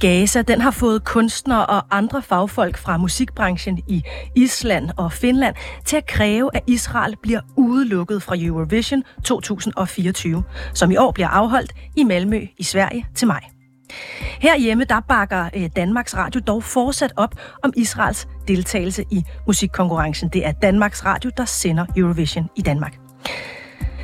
Gaza den har fået kunstnere og andre fagfolk fra musikbranchen i Island og Finland til at kræve, at Israel bliver udelukket fra Eurovision 2024, som i år bliver afholdt i Malmø i Sverige til maj. Herhjemme der bakker øh, Danmarks Radio dog fortsat op om Israels deltagelse i musikkonkurrencen. Det er Danmarks Radio, der sender Eurovision i Danmark.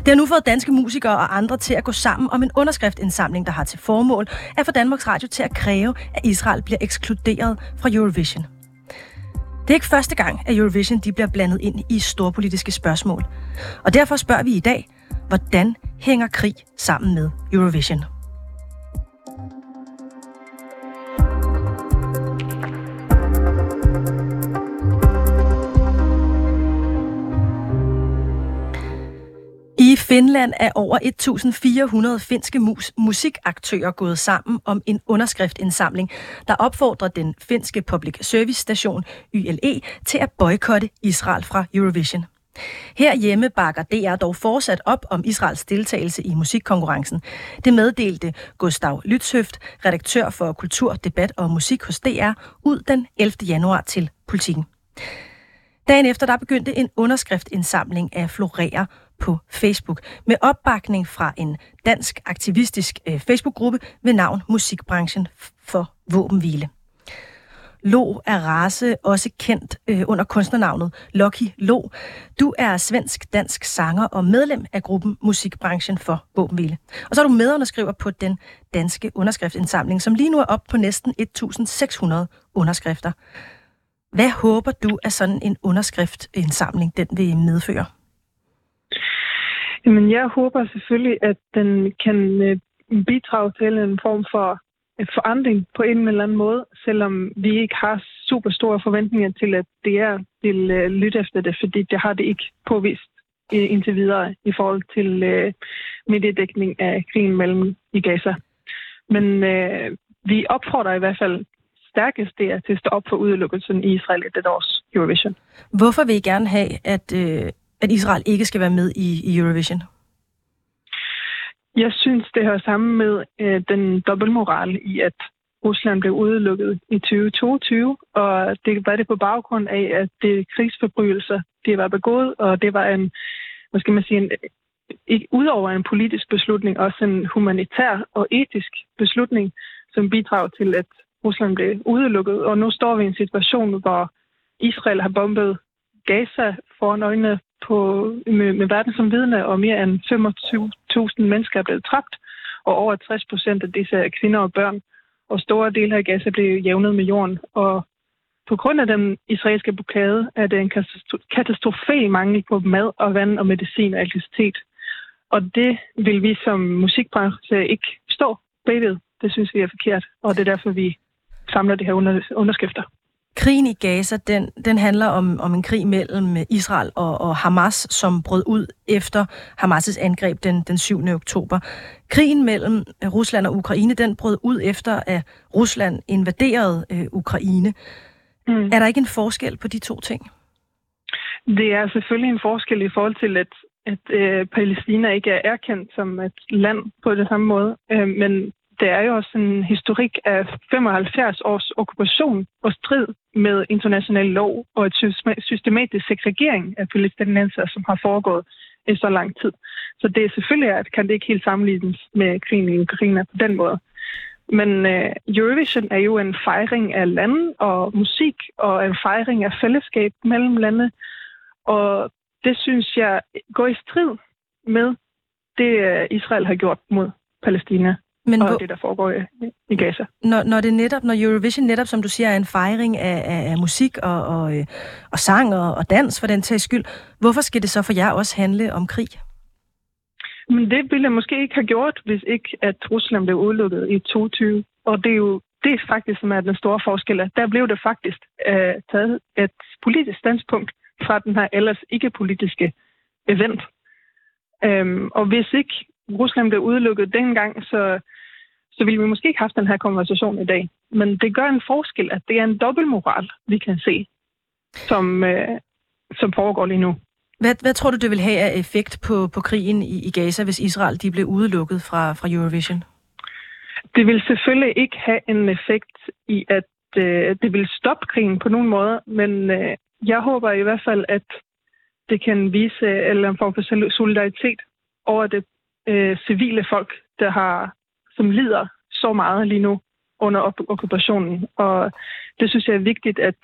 Det har nu fået danske musikere og andre til at gå sammen om en underskriftindsamling, der har til formål at få Danmarks Radio til at kræve, at Israel bliver ekskluderet fra Eurovision. Det er ikke første gang, at Eurovision de bliver blandet ind i storpolitiske spørgsmål. Og derfor spørger vi i dag, hvordan hænger krig sammen med Eurovision? Finland er over 1.400 finske mus- musikaktører gået sammen om en underskriftindsamling, der opfordrer den finske public service station YLE til at boykotte Israel fra Eurovision. Herhjemme bakker DR dog fortsat op om Israels deltagelse i musikkonkurrencen. Det meddelte Gustav Lytshøft, redaktør for kultur, debat og musik hos DR, ud den 11. januar til politikken. Dagen efter der begyndte en underskriftindsamling af florerer på Facebook med opbakning fra en dansk aktivistisk øh, Facebook-gruppe ved navn Musikbranchen for Våbenhvile. Lo er race, også kendt øh, under kunstnernavnet Lucky Lo. Du er svensk-dansk sanger og medlem af gruppen Musikbranchen for Våbenhvile. Og så er du medunderskriver på den danske underskriftsindsamling, som lige nu er op på næsten 1.600 underskrifter. Hvad håber du, at sådan en underskriftindsamling den vil medføre? Jamen, jeg håber selvfølgelig, at den kan øh, bidrage til en form for øh, forandring på en eller anden måde, selvom vi ikke har super store forventninger til, at det er vil øh, lytte efter det, fordi det har det ikke påvist indtil videre i forhold til uh, mediedækning af krigen mellem i Gaza. Men øh, vi opfordrer i hvert fald stærkest det er til at stå op for udelukkelsen i Israel i det års Eurovision. Hvorfor vil I gerne have, at, øh, at Israel ikke skal være med i, i Eurovision? Jeg synes, det hører sammen med øh, den dobbeltmoral i, at Rusland blev udelukket i 2022, og det var det på baggrund af, at det krigsforbrydelser, det var begået, og det var en, hvad skal man sige, en, ikke udover en politisk beslutning, også en humanitær og etisk beslutning, som bidrag til, at Rusland blev udelukket. Og nu står vi i en situation, hvor Israel har bombet Gaza foran øjnene på, med, med verden som vidne, og mere end 25.000 mennesker er blevet dræbt, og over 60 procent af disse er kvinder og børn. Og store dele af Gaza blev jævnet med jorden. Og på grund af den israelske blokade er det en katastrofal mangel på mad og vand og medicin og elektricitet. Og det vil vi som musikbranche ikke stå bagved. Det synes vi er forkert, og det er derfor, vi samler de her underskrifter. Krigen i Gaza, den, den handler om, om en krig mellem Israel og, og Hamas, som brød ud efter Hamas' angreb den, den 7. oktober. Krigen mellem Rusland og Ukraine, den brød ud efter, at Rusland invaderede øh, Ukraine. Mm. Er der ikke en forskel på de to ting? Det er selvfølgelig en forskel i forhold til, at, at øh, Palæstina ikke er erkendt som et land på det samme måde. Øh, men det er jo også en historik af 75 års okkupation og strid med international lov og et systematisk segregering af palæstinenser, som har foregået i så lang tid. Så det er selvfølgelig, at kan det ikke helt sammenlignes med krigen i Ukraine på den måde. Men øh, Eurovision er jo en fejring af lande og musik, og en fejring af fællesskab mellem lande. Og det synes jeg går i strid med det, øh, Israel har gjort mod Palæstina. Men og hvor, det, der foregår i, i Gaza. Når, når, det netop, når Eurovision netop, som du siger, er en fejring af, af, af musik og, og, øh, og sang og, og dans for den tages skyld, hvorfor skal det så for jer også handle om krig? Men det ville jeg måske ikke have gjort, hvis ikke at Rusland blev udelukket i 2022. Og det er jo det er faktisk, som er den store forskel. Der blev det faktisk uh, taget et politisk standpunkt fra den her ellers ikke-politiske event. Um, og hvis ikke Rusland blev udelukket dengang, så, så ville vi måske ikke have haft den her konversation i dag. Men det gør en forskel, at det er en dobbeltmoral, vi kan se, som, øh, som foregår lige nu. Hvad, hvad tror du, det vil have af effekt på, på krigen i, i Gaza, hvis Israel de blev udelukket fra, fra Eurovision? det vil selvfølgelig ikke have en effekt i, at øh, det vil stoppe krigen på nogen måde, men øh, jeg håber i hvert fald, at det kan vise en eller anden form for solidaritet over det øh, civile folk, der har, som lider så meget lige nu under okkupationen. Og det synes jeg er vigtigt, at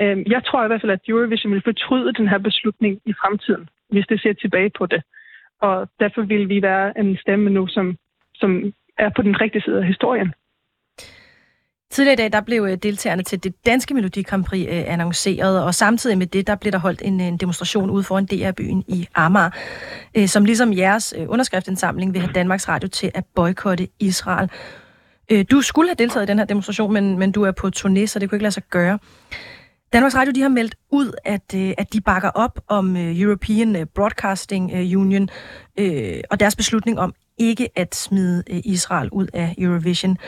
øh, jeg tror i hvert fald, at Eurovision vil fortryde den her beslutning i fremtiden, hvis det ser tilbage på det. Og derfor vil vi være en stemme nu, som, som er på den rigtige side af historien. Tidligere i dag der blev øh, deltagerne til det danske Melodi Grand Prix øh, annonceret, og samtidig med det, der blev der holdt en, øh, en demonstration ude foran DR-byen i Amager, som ligesom jeres underskriftindsamling vil have Danmarks Radio til at boykotte Israel. Du skulle have deltaget i den her demonstration, men, men du er på turné, så det kunne ikke lade sig gøre. Danmarks Radio de har meldt ud, at, at de bakker op om European Broadcasting Union og deres beslutning om ikke at smide Israel ud af Eurovision.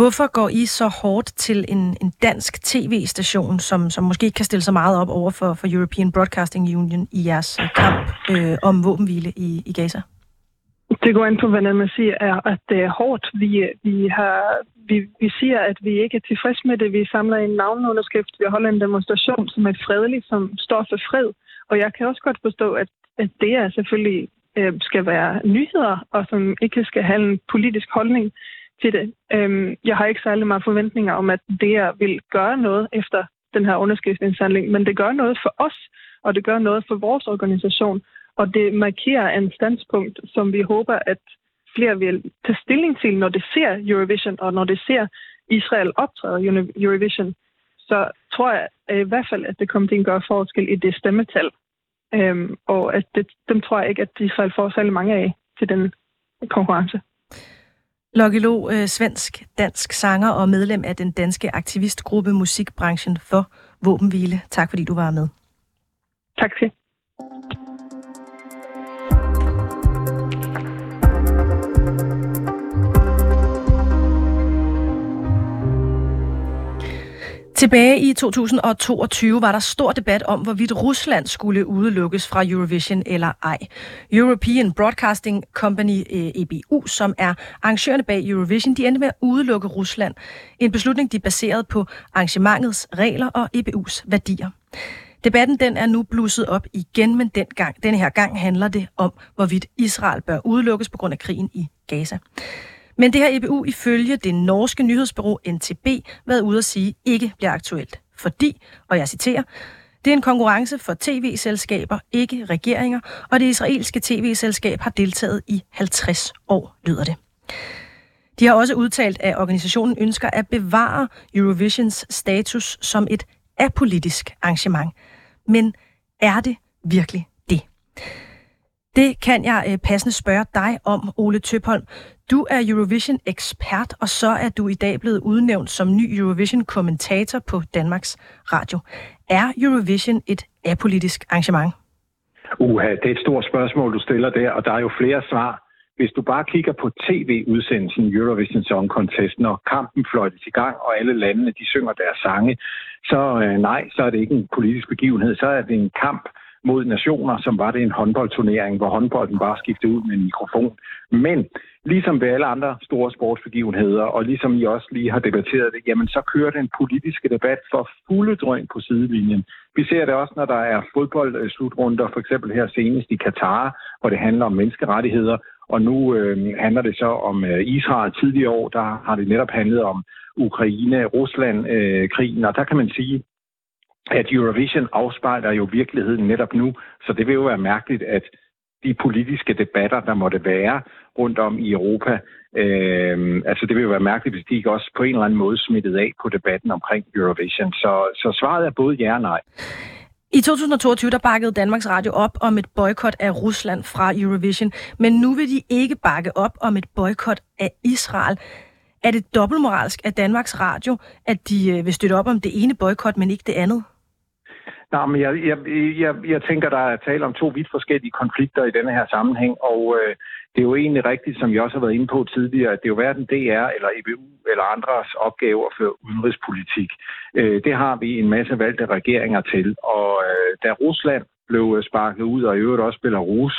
Hvorfor går I så hårdt til en, en dansk tv-station, som, som måske ikke kan stille så meget op over for, for European Broadcasting Union i jeres øh, kamp øh, om våbenhvile i, i Gaza? Det går ind på, hvad man siger, er, at det er hårdt. Vi, vi, har, vi, vi siger, at vi ikke er tilfredse med det. Vi samler en navneunderskrift. Vi holder en demonstration, som er fredelig, som står for fred. Og jeg kan også godt forstå, at, at det er selvfølgelig øh, skal være nyheder, og som ikke skal have en politisk holdning til det. Øhm, jeg har ikke særlig mange forventninger om, at det vil gøre noget efter den her underskriftsindsamling, men det gør noget for os, og det gør noget for vores organisation, og det markerer en standpunkt, som vi håber, at flere vil tage stilling til, når det ser Eurovision, og når det ser Israel optræde Eurovision, så tror jeg øh, i hvert fald, at det kommer til at gøre forskel i det stemmetal. Øhm, og at det, dem tror jeg ikke, at Israel får særlig mange af til den konkurrence. Lokke Lo, øh, svensk-dansk sanger og medlem af den danske aktivistgruppe Musikbranchen for Våbenhvile. Tak fordi du var med. Tak skal Tilbage i 2022 var der stor debat om, hvorvidt Rusland skulle udelukkes fra Eurovision eller ej. European Broadcasting Company, eh, EBU, som er arrangørerne bag Eurovision, de endte med at udelukke Rusland. En beslutning, de baserede på arrangementets regler og EBU's værdier. Debatten den er nu blusset op igen, men den gang, denne her gang handler det om, hvorvidt Israel bør udelukkes på grund af krigen i Gaza. Men det har EBU ifølge det norske nyhedsbureau NTB været ude at sige ikke bliver aktuelt. Fordi, og jeg citerer, det er en konkurrence for tv-selskaber, ikke regeringer, og det israelske tv-selskab har deltaget i 50 år, lyder det. De har også udtalt, at organisationen ønsker at bevare Eurovisions status som et apolitisk arrangement. Men er det virkelig det? Det kan jeg øh, passende spørge dig om, Ole Tøpholm. Du er Eurovision-ekspert, og så er du i dag blevet udnævnt som ny Eurovision-kommentator på Danmarks Radio. Er Eurovision et apolitisk arrangement? Uha, det er et stort spørgsmål, du stiller der, og der er jo flere svar. Hvis du bare kigger på tv-udsendelsen Eurovision Song Contest, når kampen fløjtes i gang, og alle landene de synger deres sange, så øh, nej, så er det ikke en politisk begivenhed, så er det en kamp, mod nationer, som var det en håndboldturnering, hvor håndbolden bare skiftede ud med en mikrofon. Men ligesom ved alle andre store sportsbegivenheder, og ligesom I også lige har debatteret det, jamen så kører den politiske debat for fulde drøn på sidelinjen. Vi ser det også, når der er fodboldslutrunder, for eksempel her senest i Katar, hvor det handler om menneskerettigheder, og nu øh, handler det så om øh, Israel. Tidligere år, der har det netop handlet om Ukraine-Rusland-krigen, øh, og der kan man sige, at Eurovision afspejler jo virkeligheden netop nu, så det vil jo være mærkeligt, at de politiske debatter, der måtte være rundt om i Europa, øh, altså det vil jo være mærkeligt, hvis de ikke også på en eller anden måde smittet af på debatten omkring Eurovision. Så, så svaret er både ja og nej. I 2022 der bakkede Danmarks Radio op om et boykot af Rusland fra Eurovision, men nu vil de ikke bakke op om et boykot af Israel. Er det dobbeltmoralsk af Danmarks Radio, at de øh, vil støtte op om det ene boykot, men ikke det andet? Nej, men jeg, jeg, jeg, jeg tænker, der er tale om to vidt forskellige konflikter i denne her sammenhæng, og øh, det er jo egentlig rigtigt, som jeg også har været inde på tidligere, at det er jo hverken DR eller EBU eller andres opgave at føre udenrigspolitik. Øh, det har vi en masse valgte regeringer til, og øh, da Rusland blev øh, sparket ud, og i øvrigt også Belarus,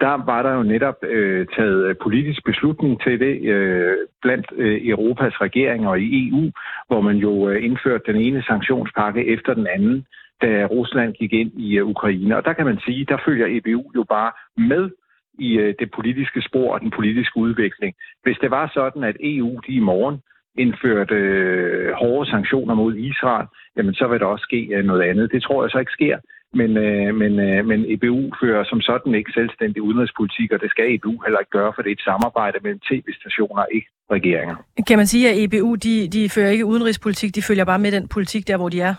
der var der jo netop øh, taget øh, politisk beslutning til det øh, blandt øh, Europas regeringer og i EU, hvor man jo øh, indførte den ene sanktionspakke efter den anden, da Rusland gik ind i øh, Ukraine. Og der kan man sige, der følger EBU jo bare med i øh, det politiske spor og den politiske udvikling. Hvis det var sådan, at EU de i morgen indførte øh, hårde sanktioner mod Israel, jamen så vil der også ske øh, noget andet. Det tror jeg så ikke sker. Men, øh, men, øh, men EBU fører som sådan ikke selvstændig udenrigspolitik, og det skal EBU heller ikke gøre, for det er et samarbejde mellem tv-stationer, ikke regeringer. Kan man sige, at EBU de, de fører ikke udenrigspolitik, de følger bare med den politik der, hvor de er?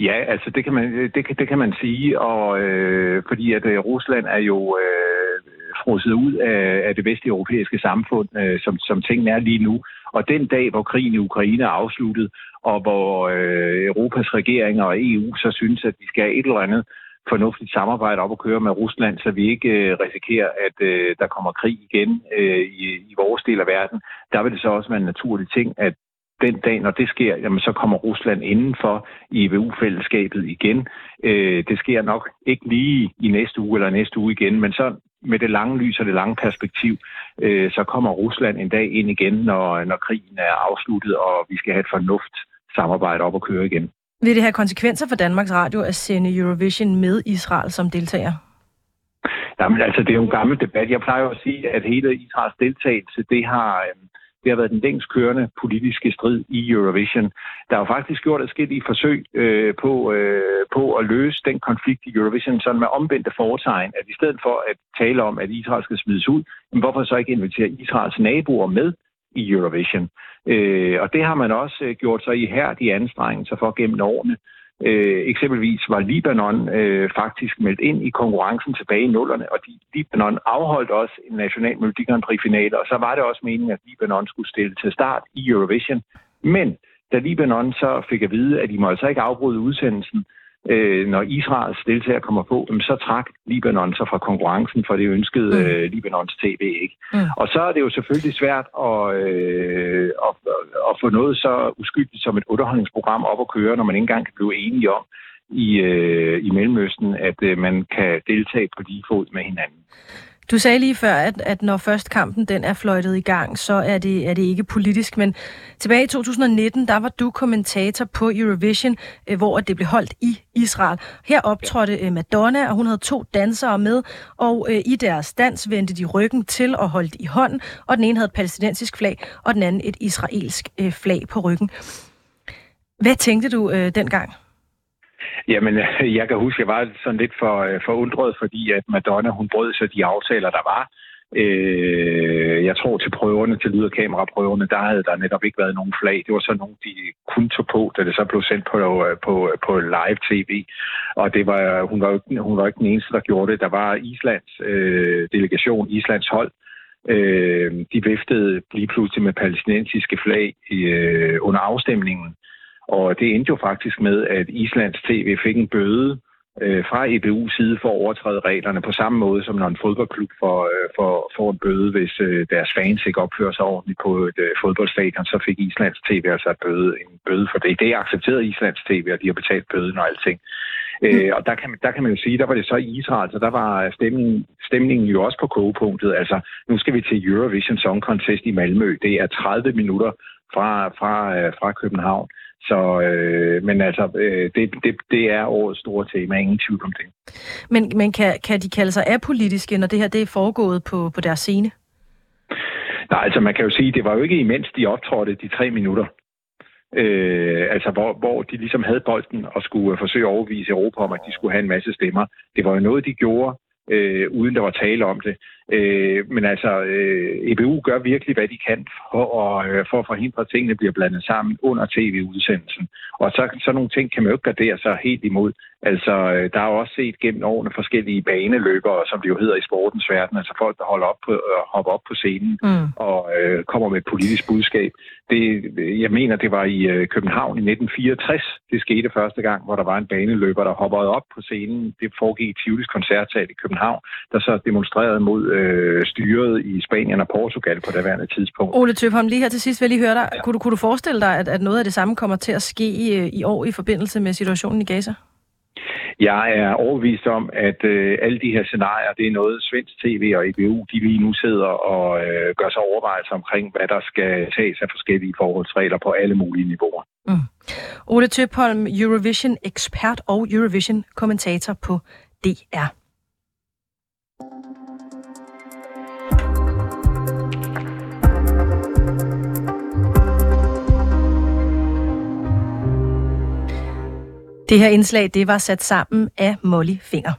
Ja, altså det kan man, det, kan, det kan man sige, og øh, fordi at øh, Rusland er jo øh, frosset ud af, af det vesteuropæiske samfund, øh, som, som tingene er lige nu. Og den dag, hvor krigen i Ukraine er afsluttet, og hvor øh, Europas regeringer og EU så synes, at vi skal have et eller andet fornuftigt samarbejde op at køre med Rusland, så vi ikke øh, risikerer, at øh, der kommer krig igen øh, i, i vores del af verden, der vil det så også være en naturlig ting, at den dag, når det sker, jamen, så kommer Rusland indenfor i EVU-fællesskabet igen. Øh, det sker nok ikke lige i næste uge eller næste uge igen, men så med det lange lys og det lange perspektiv, øh, så kommer Rusland en dag ind igen, når, når krigen er afsluttet, og vi skal have et fornuft samarbejde op og køre igen. Vil det have konsekvenser for Danmarks Radio at sende Eurovision med Israel som deltager? Jamen altså, det er jo en gammel debat. Jeg plejer jo at sige, at hele Israels deltagelse, det har, øh, det har været den længst kørende politiske strid i Eurovision. Der har faktisk gjort et forsøg øh, på, øh, på at løse den konflikt i Eurovision sådan med omvendte foretegn, at i stedet for at tale om, at Israel skal smides ud, jamen hvorfor så ikke invitere Israels naboer med i Eurovision? Øh, og det har man også øh, gjort så ihærdige anstrengelser for gennem årene. Øh, eksempelvis var Libanon øh, faktisk meldt ind i konkurrencen tilbage i nullerne, og de, Libanon afholdt også en national Melodi Grand Prix finale, og så var det også meningen, at Libanon skulle stille til start i Eurovision. Men da Libanon så fik at vide, at de må altså ikke afbryde udsendelsen, øh, når Israels deltager kommer på, så trak Libanon sig fra konkurrencen, for det ønskede mm. øh, Libanons tv ikke. Mm. Og så er det jo selvfølgelig svært at, øh, at, at få noget så uskyldigt som et underholdningsprogram op at køre, når man ikke engang kan blive enige om i, øh, i Mellemøsten, at øh, man kan deltage på lige fod med hinanden. Du sagde lige før, at, at når først kampen den er fløjtet i gang, så er det, er det ikke politisk. Men tilbage i 2019, der var du kommentator på Eurovision, øh, hvor det blev holdt i Israel. Her optrådte øh, Madonna, og hun havde to dansere med, og øh, i deres dans vendte de ryggen til og holdt i hånden, og den ene havde et palæstinensisk flag, og den anden et israelsk flag på ryggen. Hvad tænkte du øh, dengang? Jamen, øh, jeg kan huske, at jeg var sådan lidt for, for forundret, fordi at Madonna, hun brød sig de aftaler, der var. Øh, jeg tror til prøverne, til lyd- og kameraprøverne, der havde der netop ikke været nogen flag. Det var så nogen, de kun tog på, da det så blev sendt på, øh, på, på live tv. Og det var, hun, var ikke, hun var ikke den eneste, der gjorde det. Der var Islands øh, delegation, Islands hold, øh, de viftede lige pludselig med palæstinensiske flag øh, under afstemningen. Og det endte jo faktisk med, at Islands TV fik en bøde øh, fra EBU's side for at overtræde reglerne på samme måde, som når en fodboldklub får, øh, får, får en bøde, hvis øh, deres fans ikke opfører sig ordentligt på et øh, fodboldstadion, så fik Islands TV altså et bøde, en bøde for det. Det accepterede Islands TV, og de har betalt bøden og alting. Mm. Øh, og der kan, der kan man jo sige, der var det så i Israel, så der var stemningen, stemningen jo også på kogepunktet. Altså, nu skal vi til Eurovision Song Contest i Malmø. Det er 30 minutter fra, fra, øh, fra København. Så, øh, men altså, øh, det, det, det er årets store tema, ingen tvivl om det. Men, men kan, kan de kalde sig apolitiske, når det her det er foregået på, på deres scene? Nej, altså man kan jo sige, det var jo ikke imens de optrådte de tre minutter. Øh, altså hvor, hvor de ligesom havde bolden og skulle forsøge at overvise Europa om, at de skulle have en masse stemmer. Det var jo noget, de gjorde, øh, uden der var tale om det. Øh, men altså, øh, EBU gør virkelig, hvad de kan for at, øh, for at forhindre, at tingene bliver blandet sammen under tv-udsendelsen. Og så, så nogle ting kan man jo ikke gardere sig helt imod. Altså, øh, der er jo også set gennem årene forskellige baneløbere, som det jo hedder i sportens verden, altså folk, der holder op på, øh, hopper op på scenen mm. og øh, kommer med et politisk budskab. Det, jeg mener, det var i øh, København i 1964, det skete første gang, hvor der var en baneløber, der hoppede op på scenen. Det foregik i Tivolis koncertsal i København, der så demonstrerede mod øh, styret i Spanien og Portugal på det værende tidspunkt. Ole Tøbholm, lige her til sidst vil jeg lige høre dig. Ja. Kunne, du, kunne du forestille dig, at, at noget af det samme kommer til at ske i, i år i forbindelse med situationen i Gaza? Jeg er overbevist om, at øh, alle de her scenarier, det er noget svensk tv og EBU, de lige nu sidder og øh, gør sig overvejelser omkring, hvad der skal tages af forskellige forholdsregler på alle mulige niveauer. Mm. Ole Tøpholm, Eurovision-ekspert og Eurovision-kommentator på DR. Det her indslag det var sat sammen af Molly Finger.